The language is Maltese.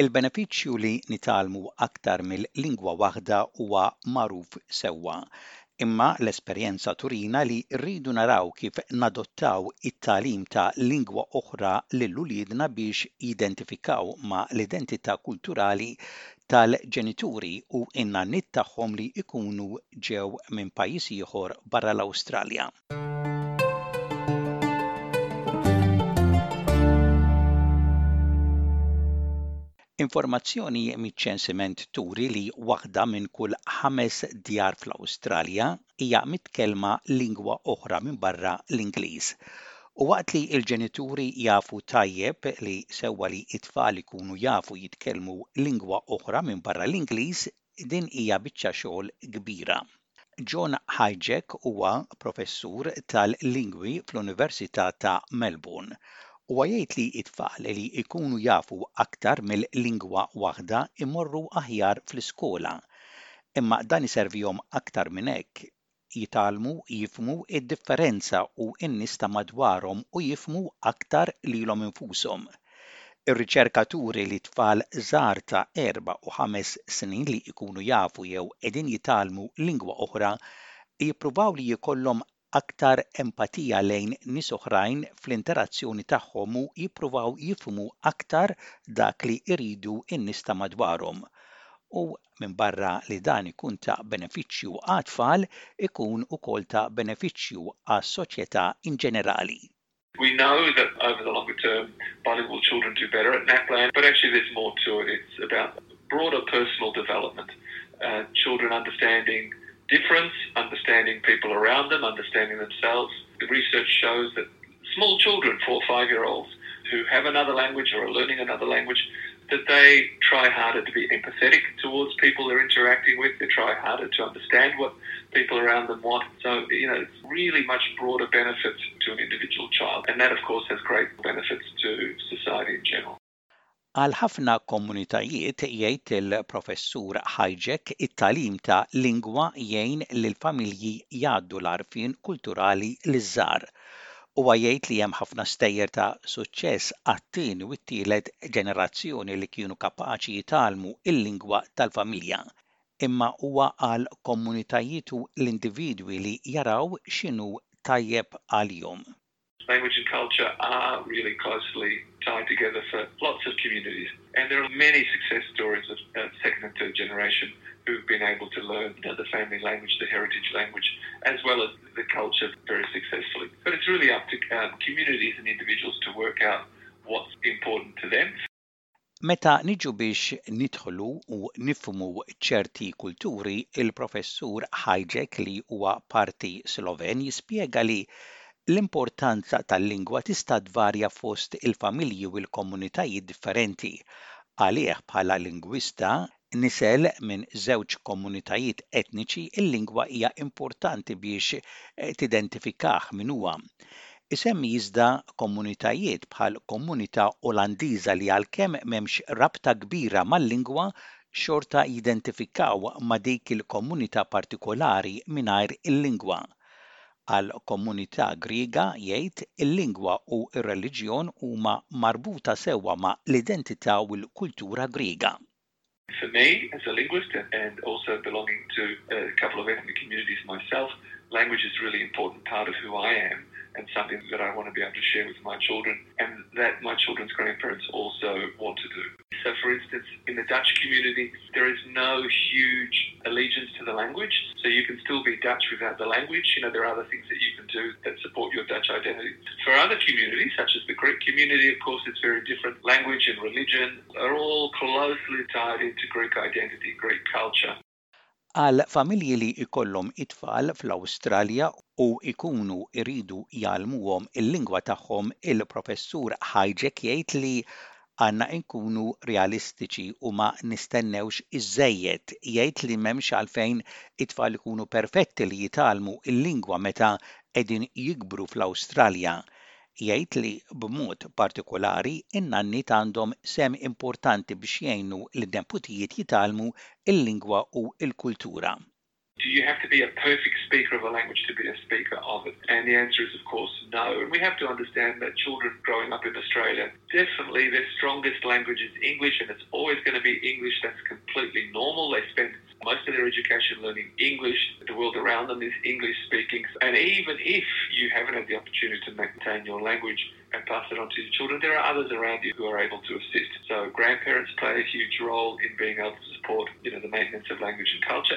Il-benefiċċju li nitgħallmu aktar mil lingwa waħda huwa magħruf sewwa. Imma l-esperjenza turina li rridu naraw kif nadottaw it-tagħlim ta' lingwa oħra lil uliedna biex jidentifikaw ma' l-identità kulturali tal-ġenituri u n-nanniet tagħhom li jkunu ġew minn pajjiż ieħor barra l-Awstralja. Informazzjoni miċ-ċensiment turi li waħda minn kull ħames djar fl-Awstralja hija mitkellma lingwa oħra minbarra l-Ingliż. U waqt li l-ġenituri jafu tajjeb li sewwa li t-tfal ikunu jafu jitkellmu lingwa oħra minbarra l-Ingliż, din hija biċċa xogħol kbira. John Hyjack huwa professur tal-lingwi fl-Università ta' Melbourne. Huwa jgħid li t-tfal li jkunu jafu aktar mill-lingwa waħda jmorru aħjar fl-iskola. Imma dan iservihom aktar minn hekk, jitgħallmu jifhmu d-differenza u n-nies ta' madwarhom u jifhmu aktar lilhom infushom. Ir-riċerka turi li tfal żgħar ta' erba' u ħames snin li jkunu jafu jew qegħdin jitgħallmu lingwa oħra jippruvaw li jkollhom aktar empatija lejn nies oħrajn fl-interazzjoni tagħhom u jippruvaw jifhmu aktar dak li jridu n-nies ta' madwarhom. U minbarra li dan ikun ta' benefiċċju għat-tfal, ikun ukoll ta' benefiċċju għas-soċjetà inġenerali. We know that over the longer term, bilingual children do better at NAPLAN, but actually there's more to it. It's about broader personal development, uh, children understanding difference, understanding people around them, understanding themselves. The research shows that small children, four or five year olds, who have another language or are learning another language, that they try harder to be empathetic towards people they're interacting with. They try harder to understand what people around them want. So, you know, it's really much broader benefits to an individual child and that of course has great benefits to society in general. Għal ħafna komunitajiet, jgħid il-Professur Hajcek, it-tagħlim ta' lingwa jgħin lill-familji jgħaddu l-għarfien kulturali liż-żgħar. Huwa jgħid li hemm ħafna stejjer ta' suċċess għat-tieni u t-tielet ġenerazzjoni li kienu kapaċi jitgħallmu l-lingwa tal-familja. Imma huwa għal komunitajiet u l-individwi li jaraw x'inhu tajjeb għal jom language and culture are really closely tied together for lots of communities. And there are many success stories of uh, second and third generation who've been able to learn you know, the family language, the heritage language, as well as the culture very successfully. But it's really up to um, communities and individuals to work out what's important to them. Meta niġu biex nidħlu u nifhmu ċerti kulturi, il-Professur Hajcek li huwa parti Sloven jispjega li l-importanza tal-lingwa tista' tvarja fost il-familji u l-komunitajiet differenti. Għalih bħala lingwista, nisel minn żewġ komunitajiet etniċi, il-lingwa hija importanti biex tidentifikah min huwa. Isemmi iżda komunitajiet bħall-komunità Olandiża li għalkemm m'hemmx rabta kbira mal-lingwa, xorta jidentifikaw ma' dik il-komunità partikolari mingħajr il-lingwa. Għall-komunità Griega, jgħid, il-lingwa u r-reliġjon huma marbuta sewwa ma' l-identità u l-kultura Griega. For me, as a linguist and also belonging to a couple of ethnic communities myself, language is really important part of who I am and something that I want to be able to share with my children and that my children's grandparents also want to do. So, for instance, in the Dutch community, there is no huge allegiance to the language. So, you can still be Dutch without the language. You know, there are other things that you can do that support your Dutch identity. For other communities, such as the Greek community, of course, it's very different. Language and religion are all closely tied into Greek identity, Greek culture. Għal familji li jkollhom it-tfal fl-Awstralja u jkunu jridu jgħallmuhom il-lingwa tagħhom, il-Professur Hajek jgħid li Għandna nkunu realistiċi u ma nistennewx iżżejjed. Jgħid li m'hemmx għalfejn it-tfal ikunu perfetti li jitgħallmu l-lingwa meta qegħdin jikbru fl-Awstralja. jgħid li b'mod partikulari n-nanniet għandhom sehem importanti biex jgħinu lin-neputijiet jitgħallmu l-lingwa u l-kultura. Do you have to be a perfect speaker of a language to be a speaker of it? And the answer is of course no and we have to understand that children growing up in Australia definitely their strongest language is English and it's always going to be English that's completely normal they spend most of their education learning English. The world around them is English speaking. And even if you haven't had the opportunity to maintain your language and pass it on to your children, there are others around you who are able to assist. So grandparents play a huge role in being able to support, you know, the maintenance of language and culture.